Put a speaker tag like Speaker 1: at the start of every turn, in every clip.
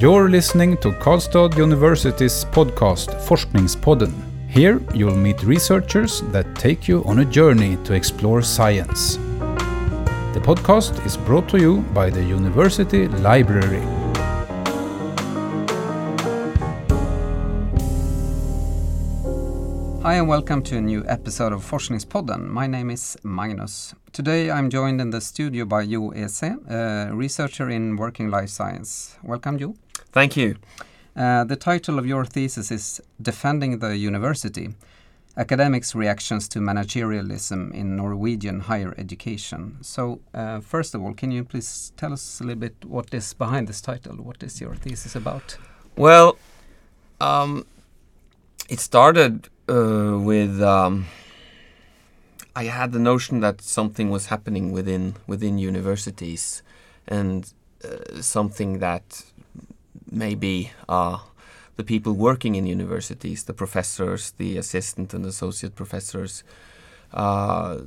Speaker 1: You're listening to Karlstad University's podcast Forskningspodden. Here you'll meet researchers that take you on a journey to explore science. The podcast is brought to you by the University Library.
Speaker 2: Hi and welcome to a new episode of Forskningspodden. My name is Magnus. Today I'm joined in the studio by Jo Ese, a researcher in working life science. Welcome, Jo.
Speaker 3: Thank you.
Speaker 2: Uh, the title of your thesis is Defending the University Academics' Reactions to Managerialism in Norwegian Higher Education. So, uh, first of all, can you please tell us a little bit what is behind this title? What is your thesis about?
Speaker 3: Well, um, it started uh, with um, I had the notion that something was happening within within universities, and uh, something that maybe uh, the people working in universities, the professors, the assistant and associate professors, uh,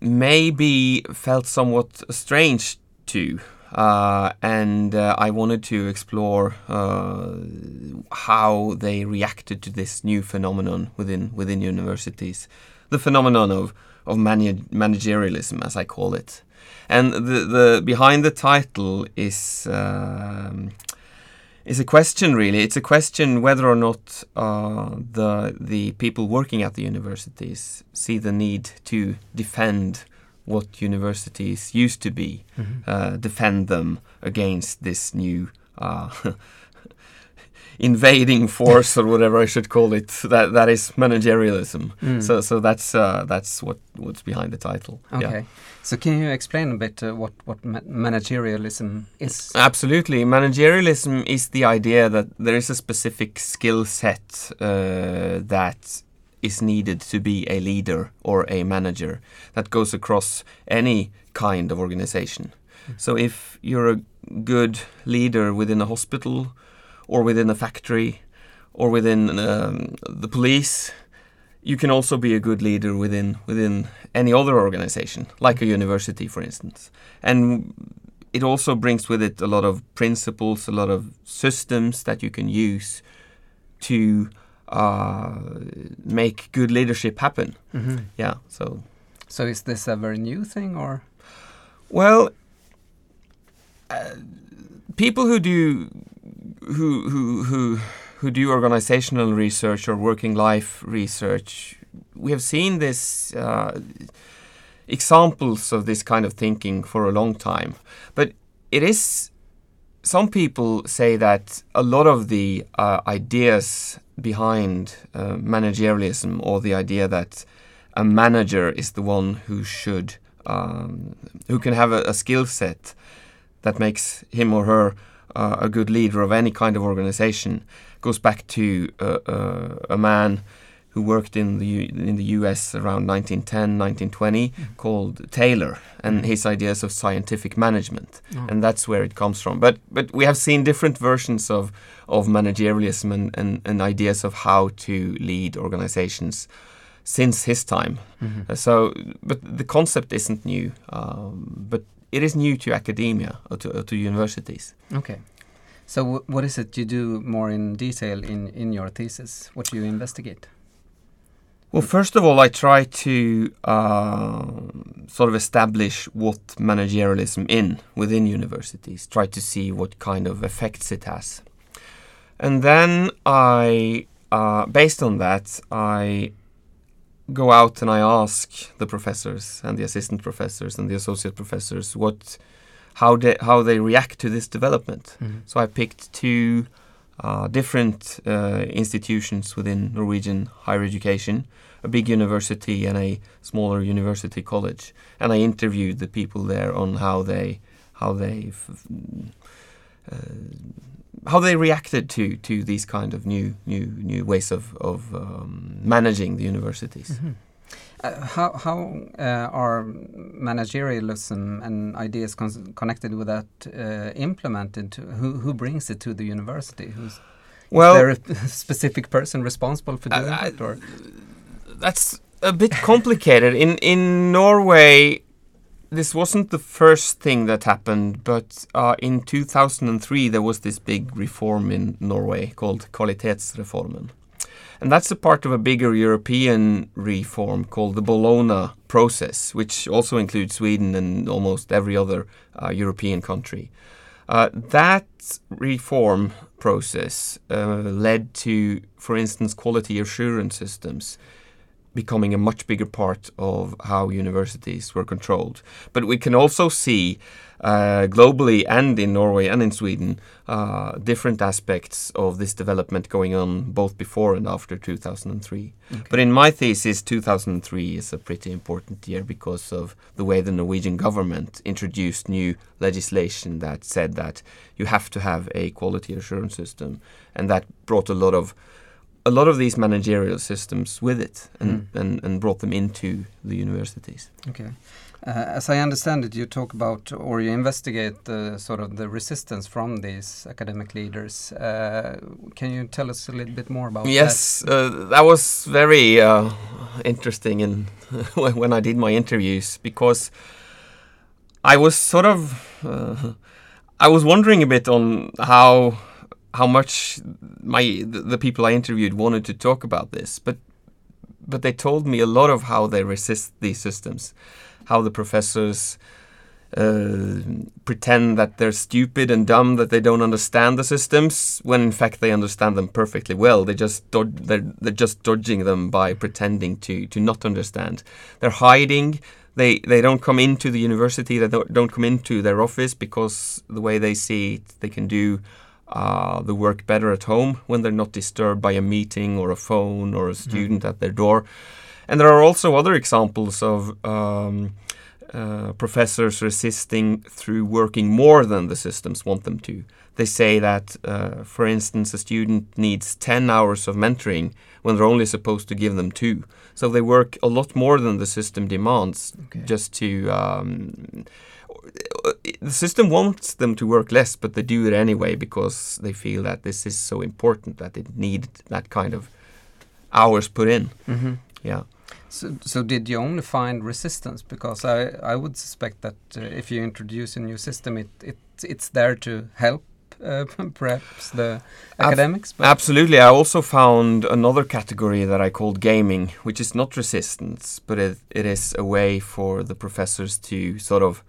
Speaker 3: maybe felt somewhat strange to. Uh, and uh, I wanted to explore uh, how they reacted to this new phenomenon within within universities, the phenomenon of of managerialism, as I call it. And the the behind the title is um, is a question really. It's a question whether or not uh, the the people working at the universities see the need to defend what universities used to be,
Speaker 2: Mm-hmm.
Speaker 3: uh, defend them against this new uh, invading force or whatever I should call it. That that is managerialism.
Speaker 2: Mm.
Speaker 3: So so that's uh, that's what what's behind the title.
Speaker 2: Okay.
Speaker 3: Yeah.
Speaker 2: So, can you explain a bit uh, what what ma- managerialism is?
Speaker 3: Absolutely. Managerialism is the idea that there is a specific skill set uh, that is needed to be a leader or a manager that goes across any kind of organization. So if you're a good leader within a hospital or within a factory or within um, the police, you can also be a good leader within within any other organization, like a university, for instance. And it also brings with it a lot of principles, a lot of systems that you can use to uh, make good leadership happen.
Speaker 2: Mhm.
Speaker 3: Yeah. So,
Speaker 2: So, is this a very new thing, or?
Speaker 3: well, uh, people who do who who who who do organizational research or working life research, we have seen this uh, examples of this kind of thinking for a long time. But it is some people say that a lot of the uh, ideas behind uh, managerialism, or the idea that a manager is the one who should, um, who can have a, a skill set that makes him or her uh, a good leader of any kind of organization, goes back to uh, uh, a man who worked in the U- in the U.S. around 1910, 1920, called Taylor, and his ideas of scientific management and that's where it comes from. But but we have seen different versions of of managerialism and, and, and ideas of how to lead organizations since his time.
Speaker 2: Mhm.
Speaker 3: Uh, So, but the concept isn't new, um, but it is new to academia or to, or to universities.
Speaker 2: Okay. So, what is it you do more in detail in in your thesis? What do you investigate?
Speaker 3: Well, first of all, I try to um sort of establish what managerialism in within universities. Try to see what kind of effects it has, and then I, uh, based on that, I go out and I ask the professors and the assistant professors and the associate professors what, how they how they react to this development. So I picked two uh, different uh, institutions within Norwegian higher education, a big university and a smaller university college, and I interviewed the people there on how they how they uh, how they reacted to to these kind of new new new ways of of um, managing the universities.
Speaker 2: Mm-hmm. Uh, how how uh, are managerialism and ideas con- connected with that uh, implemented? To, who who brings it to the university? Who's
Speaker 3: Well,
Speaker 2: is there a specific person responsible for doing
Speaker 3: I-
Speaker 2: it, or
Speaker 3: that's a bit complicated. In in Norway, this wasn't the first thing that happened, but uh, in 2003 there was this big reform in Norway called Kvalitetsreformen. And that's a part of a bigger European reform called the Bologna process, which also includes Sweden and almost every other uh, European country. Uh, that reform process uh, led to, for instance, quality assurance systems becoming a much bigger part of how universities were controlled. But we can also see uh, globally and in Norway and in Sweden uh, different aspects of this development going on both before and after 2003. Okay. But in my thesis, 2003 is a pretty important year because of the way the Norwegian government introduced new legislation that said that you have to have a quality assurance system, and that brought a lot of a lot of these managerial systems with it and, mm. and, and brought them into the universities.
Speaker 2: Okay. Uh, as I understand it, you talk about or you investigate the sort of the resistance from these academic leaders. Uh, can you tell us a little bit more about
Speaker 3: yes,
Speaker 2: that?
Speaker 3: Yes, uh, that was very interesting in when I did my interviews because I was sort of I was wondering a bit on how how much my the, the people I interviewed wanted to talk about this, but but they told me a lot of how they resist these systems, how the professors uh, pretend that they're stupid and dumb, that they don't understand the systems, when in fact they understand them perfectly well. They just they're they're just dodging them by pretending to to not understand. They're hiding. They they don't come into the university. They don't, don't come into their office because the way they see it, they can do uh, the work better at home when they're not disturbed by a meeting or a phone or a mm-hmm. student mm. at their door. And there are also other examples of um, uh, professors resisting through working more than the systems want them to. They say that, uh, for instance, a student needs 10 hours of mentoring when they're only supposed to give them two. So they work a lot more than the system demands okay. just to um, the system wants them to work less, but they do it anyway because they feel that this is so important that it need that kind of hours put in.
Speaker 2: Mm-hmm.
Speaker 3: Yeah.
Speaker 2: So, so did you only find resistance? Because I, I would suspect that uh, if you introduce a new system, it, it it's there to help uh, perhaps the Ab academics?
Speaker 3: Absolutely. I also found another category that I called gaming, which is not resistance, but it, it is a way for the professors to sort of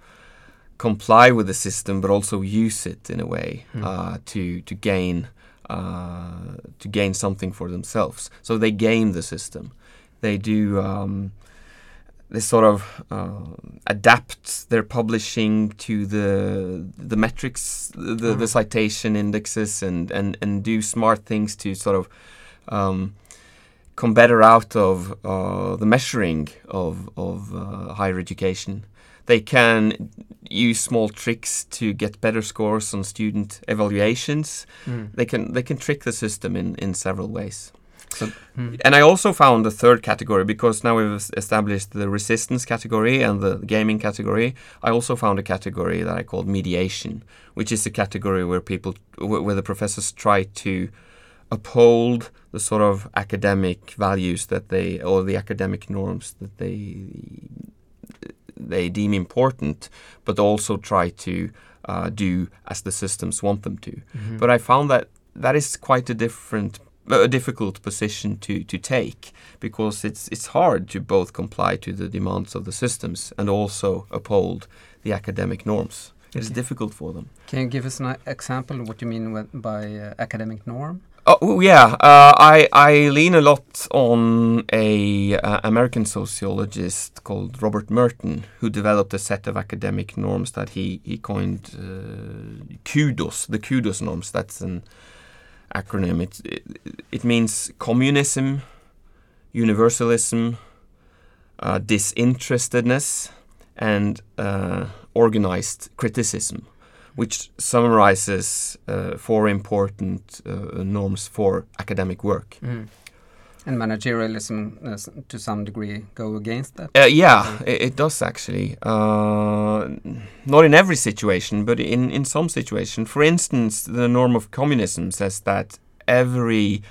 Speaker 3: comply with the system, but also use it in a way mm. uh, to to gain uh, to gain something for themselves. So they game the system. They do. Um, they sort of uh, adapt their publishing to the the metrics, the, the hmm. citation indexes, and, and and do smart things to sort of um, come better out of uh, the measuring of of uh, higher education. They can use small tricks to get better scores on student evaluations. Mm. They can they can trick the system in, in several ways. So. And I also found a third category because now we've established the resistance category and the gaming category. I also found a category that I called mediation, which is a category where people, where the professors try to uphold the sort of academic values that they, or the academic norms that they they deem important, but also try to uh, do as the systems want them to. Mm-hmm. But I found that that is quite a different a difficult position to, to take because it's it's hard to both comply to the demands of the systems and also uphold the academic norms. It's difficult for them.
Speaker 2: Can you give us an example of what you mean by uh, academic norm?
Speaker 3: Oh yeah, uh, I I lean a lot on a uh, American sociologist called Robert Merton, who developed a set of academic norms that he he coined uh, CUDOS, the CUDOS norms. That's an acronym. It, it, it means communism, universalism, uh, disinterestedness, and uh, organized criticism which summarizes uh, four important uh, norms for academic work.
Speaker 2: Mm. And managerialism, uh, to some degree, go against that.
Speaker 3: Uh, yeah, it, it, does actually. Uh, not in every situation, but in in some situation. For instance, the norm of communism says that every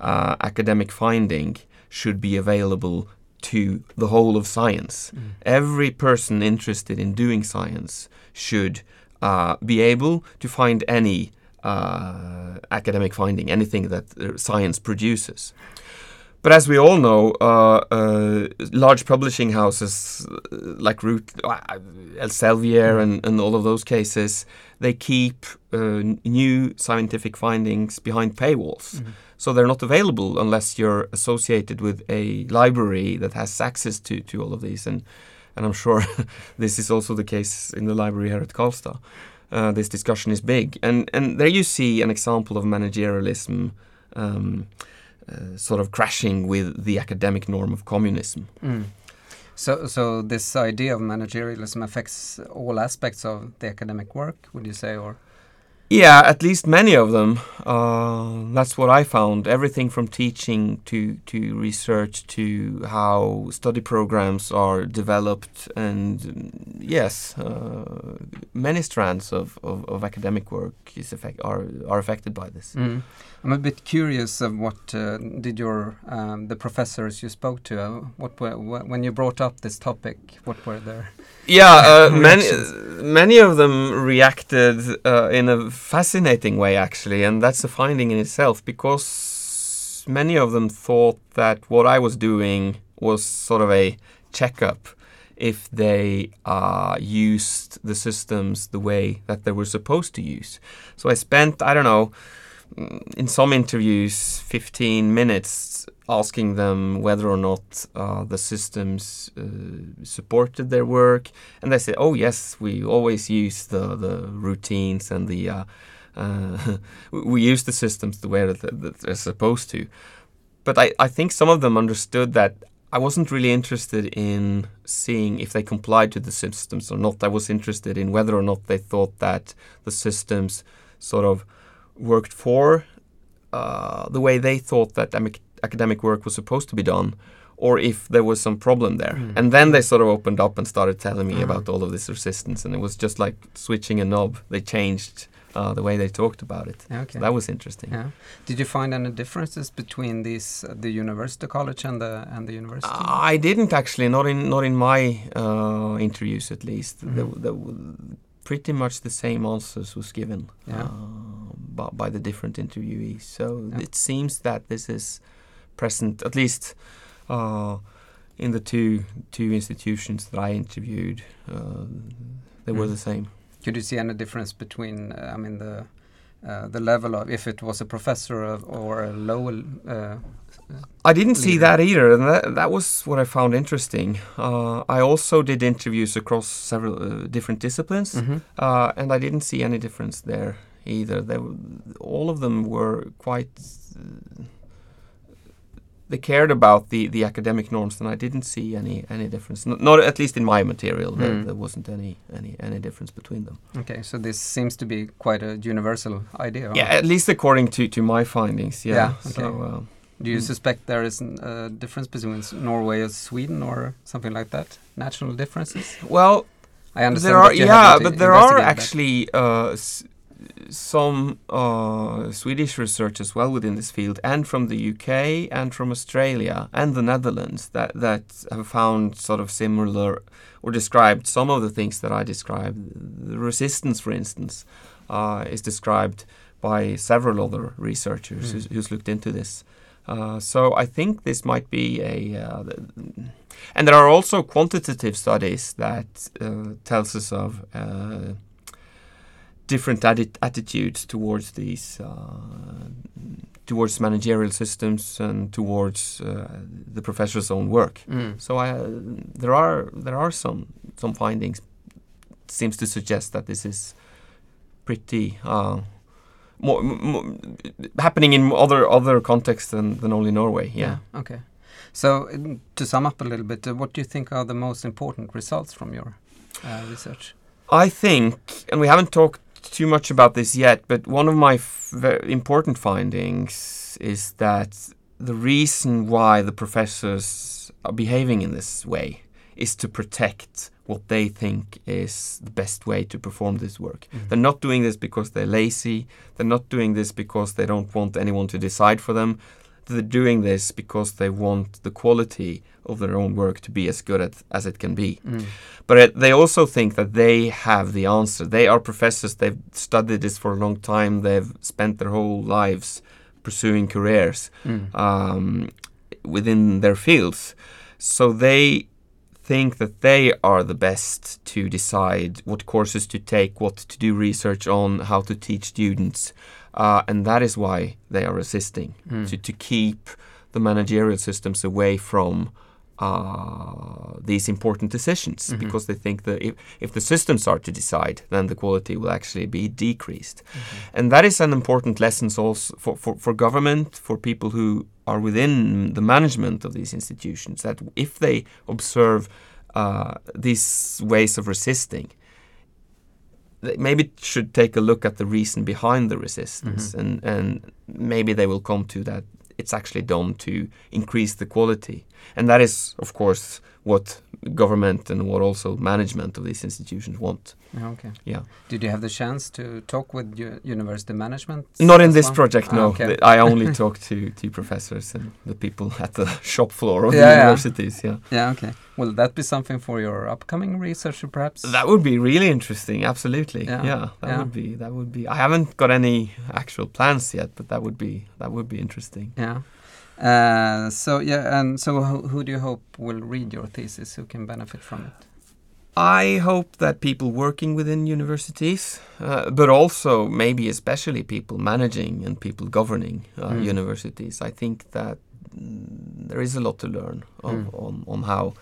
Speaker 3: uh, academic finding should be available to the whole of science.
Speaker 2: Mm.
Speaker 3: Every person interested in doing science should uh, be able to find any uh, academic finding, anything that science produces. But as we all know, uh, uh, large publishing houses uh, like Root, uh, Elsevier, and, and all of those cases, they keep uh, new scientific findings behind paywalls.
Speaker 2: Mhm.
Speaker 3: So they're not available unless you're associated with a library that has access to, to all of these. And, and I'm sure this is also the case in the library here at Karlstad. Uh, this discussion is big. And, and there you see an example of managerialism um, uh, sort of crashing with the academic norm of communism.
Speaker 2: Mm. So, so this idea of managerialism affects all aspects of the academic work, would you say, or?
Speaker 3: Yeah, at least many of them. Uh, that's what I found. Everything from teaching to, to research to how study programs are developed, and yes, uh, many strands of, of, of academic work is effect, are are affected by this.
Speaker 2: Mm. I'm a bit curious of what uh, did your um, the professors you spoke to uh, what were wh- when you brought up this topic what were their
Speaker 3: Yeah, uh, many many of them reacted uh, in a fascinating way, actually, and that's a finding in itself because many of them thought that what I was doing was sort of a checkup if they uh, used the systems the way that they were supposed to use. So I spent, I don't know, in some interviews, 15 minutes asking them whether or not uh, the systems uh, supported their work. And they said, oh, yes, we always use the, the routines and the. Uh, uh, we use the systems the way that, that they're supposed to. But I, I think some of them understood that I wasn't really interested in seeing if they complied to the systems or not. I was interested in whether or not they thought that the systems sort of worked for uh, the way they thought that amic- academic work was supposed to be done, or if there was some problem there.
Speaker 2: Mm.
Speaker 3: And then they sort of opened up and started telling me
Speaker 2: Ah.
Speaker 3: about all of this resistance, and it was just like switching a knob. They changed uh, the way they talked about it.
Speaker 2: Okay.
Speaker 3: So that was interesting.
Speaker 2: yeah did you find any differences between these uh, the university college and the and the university
Speaker 3: I didn't actually, not in not in my uh, interviews at least.
Speaker 2: Mhm.
Speaker 3: there were pretty much the same answers was given
Speaker 2: Yeah.
Speaker 3: By, by the different interviewees. So
Speaker 2: Yeah.
Speaker 3: it seems that this is present, at least uh, in the two two institutions that I interviewed. Uh, they were
Speaker 2: Mm.
Speaker 3: the same.
Speaker 2: could you see any difference between uh, I mean the uh, the level of if it was a professor of, or a low uh,
Speaker 3: I didn't see that either, and that, that was what I found interesting. Uh, I also did interviews across several uh, different disciplines.
Speaker 2: mhm.
Speaker 3: Uh, and I didn't see any difference there either. They all of them were quite. Uh, they cared about the, the academic norms, and I didn't see any any difference. N- not at least in my material. There,
Speaker 2: Mm.
Speaker 3: there wasn't any, any any difference between them.
Speaker 2: Okay, so this seems to be quite a universal idea.
Speaker 3: Yeah, at least according to, to my findings. Yeah.
Speaker 2: Yeah,
Speaker 3: So
Speaker 2: okay.
Speaker 3: uh,
Speaker 2: Do you
Speaker 3: Mm.
Speaker 2: suspect there is a difference between Norway and Sweden or something like that? National differences?
Speaker 3: well,
Speaker 2: I understand.
Speaker 3: there are yeah, but there are actually uh, some uh, Swedish research as well within this field, and from the UK and from Australia and the Netherlands that that have found sort of similar or described some of the things that I described. The resistance, for instance, uh, is described by several other researchers
Speaker 2: Mm.
Speaker 3: who's, who's looked into this. Uh, so I think this might be a, uh, and there are also quantitative studies that uh, tells us of uh, different atti- attitudes towards these, uh, towards managerial systems and towards uh, the professor's own work.
Speaker 2: Mm.
Speaker 3: So I, there are there are some some findings seems to suggest that this is pretty uh, more, m- m- happening in other other contexts than, than only Norway. Yeah.
Speaker 2: Okay. So mm, to sum up a little bit, uh, what do you think are the most important results from your uh, research?
Speaker 3: I think, and we haven't talked too much about this yet, but one of my f- very important findings is that the reason why the professors are behaving in this way is to protect what they think is the best way to perform this work. Mm-hmm. They're not doing this because they're lazy. They're not doing this because they don't want anyone to decide for them. They're doing this because they want the quality of their own work to be as good at, as it can be.
Speaker 2: Mm.
Speaker 3: But it, they also think that they have the answer. They are professors, they've studied this for a long time, they've spent their whole lives pursuing careers
Speaker 2: Mm.
Speaker 3: um, within their fields. So they think that they are the best to decide what courses to take, what to do research on, how to teach students. Uh, and that is why they are resisting
Speaker 2: Mm.
Speaker 3: to, to keep the managerial systems away from uh, these important decisions
Speaker 2: Mhm.
Speaker 3: because they think that if, if the systems are to decide, then the quality will actually be decreased. And that is an important lesson also for, for, for government, for people who are within the management of these institutions, that if they observe uh, these ways of resisting, maybe should take a look at the reason behind the resistance,
Speaker 2: Mhm.
Speaker 3: and, and maybe they will come to that it's actually done to increase the quality. And that is, of course, what government and what also management of these institutions want.
Speaker 2: Yeah, Okay.
Speaker 3: Yeah.
Speaker 2: Did you have the chance to talk with u- university management?
Speaker 3: Not in this
Speaker 2: well?
Speaker 3: project,
Speaker 2: Ah,
Speaker 3: no.
Speaker 2: okay.
Speaker 3: I only talk to, to professors and the people at the shop floor of
Speaker 2: Yeah,
Speaker 3: the universities. Yeah,
Speaker 2: Yeah. Okay. Will that be something for your upcoming research, perhaps?
Speaker 3: that would be really interesting. Absolutely,
Speaker 2: Yeah,
Speaker 3: yeah. that
Speaker 2: yeah.
Speaker 3: would be that would be. I haven't got any actual plans yet, but that would be that would be interesting.
Speaker 2: Yeah. Uh, so yeah, and so who, who do you hope will read your thesis? Who can benefit from it?
Speaker 3: I hope that people working within universities, uh, but also maybe especially people managing and people governing uh,
Speaker 2: Mm.
Speaker 3: universities, I think that mm, there is a lot to learn of,
Speaker 2: Mm.
Speaker 3: on, on how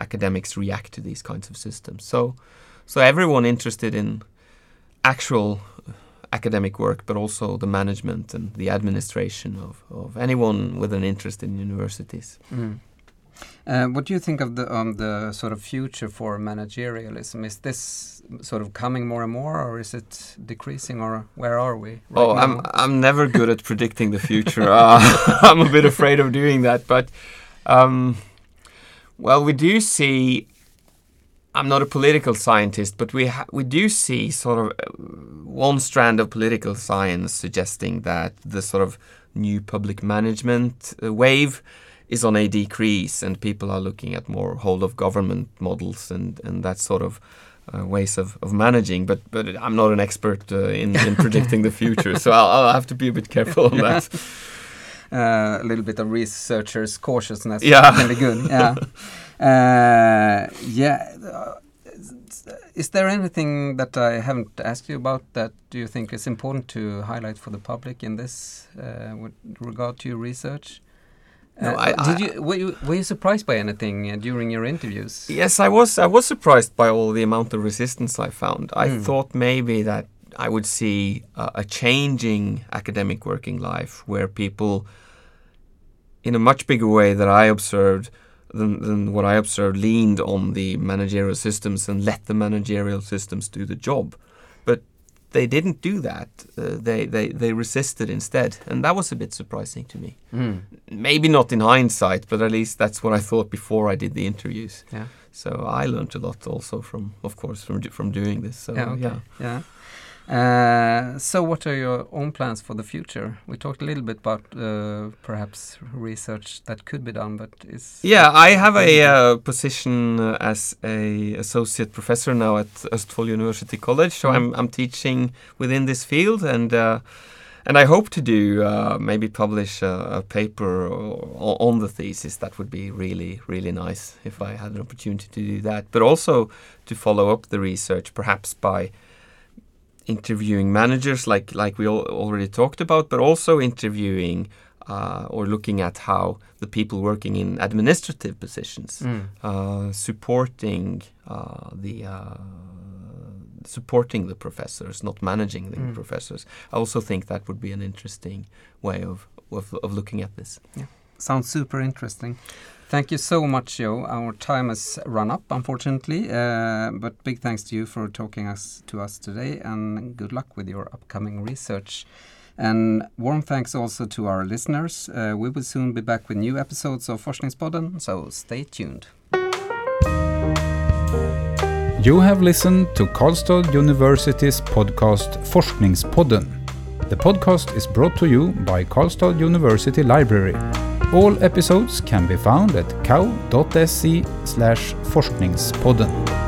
Speaker 3: academics react to these kinds of systems. So, so everyone interested in actual uh, academic work, but also the management and the administration of, of anyone with an interest in universities.
Speaker 2: Mm. Uh, what do you think of the um, the sort of future for managerialism? Is this sort of coming more and more, or is it decreasing, or where are we? Right
Speaker 3: oh,
Speaker 2: now?
Speaker 3: I'm I'm never good at predicting the future. Uh, I'm a bit afraid of doing that, but um, well, we do see. I'm not a political scientist, but we ha- we do see sort of uh, one strand of political science suggesting that the sort of new public management uh, wave is on a decrease, and people are looking at more whole of government models and and that sort of uh, ways of, of managing. But but I'm not an expert uh, in, in predicting the future, so I'll, I'll have to be a bit careful on that.
Speaker 2: uh, a little bit of researchers' cautiousness
Speaker 3: Yeah.
Speaker 2: can be good. Yeah, uh, yeah. uh, Is there anything that I haven't asked you about that do you think is important to highlight for the public in this uh, with regard to your research?
Speaker 3: No,
Speaker 2: Uh,
Speaker 3: I-
Speaker 2: did you were, you were you surprised by anything uh, during your interviews?
Speaker 3: Yes, I was. I was surprised by all the amount of resistance I found. I
Speaker 2: Mm.
Speaker 3: thought maybe that I would see uh, a changing academic working life where people, in a much bigger way that I observed than, than what I observed, leaned on the managerial systems and let the managerial systems do the job. But they didn't do that. Uh, they, they they resisted instead, and that was a bit surprising to me.
Speaker 2: Mm.
Speaker 3: Maybe not in hindsight, but at least that's what I thought before I did the interviews.
Speaker 2: Yeah.
Speaker 3: So I learned a lot also from, of course, from from doing this. So
Speaker 2: Yeah. Okay.
Speaker 3: yeah.
Speaker 2: Yeah. Uh, so, what are your own plans for the future? We talked a little bit about uh, perhaps research that could be done, but is
Speaker 3: Yeah, I have a uh, position uh, as a associate professor now at Østfold University College. So
Speaker 2: Mhm.
Speaker 3: I'm I'm teaching within this field, and uh, and I hope to do uh, maybe publish a, a paper on the thesis. That would be really really nice if I had an opportunity to do that. But also to follow up the research, perhaps by interviewing managers like like we al- already talked about, but also interviewing uh, or looking at how the people working in administrative positions
Speaker 2: Mm.
Speaker 3: uh, supporting uh, the uh, supporting the professors, not managing the
Speaker 2: Mm.
Speaker 3: professors. I also think that would be an interesting way of of, of looking at this. Yeah.
Speaker 2: Sounds super interesting. Thank you so much, Jo. Our time has run up, unfortunately, uh, but big thanks to you for talking us to us today, and good luck with your upcoming research. And warm thanks also to our listeners. Uh, we will soon be back with new episodes of Forskningspodden, so stay tuned.
Speaker 1: You have listened to Karlstad University's podcast Forskningspodden. The podcast is brought to you by Karlstad University Library. All episodes can be found at kau.se forskningspodden.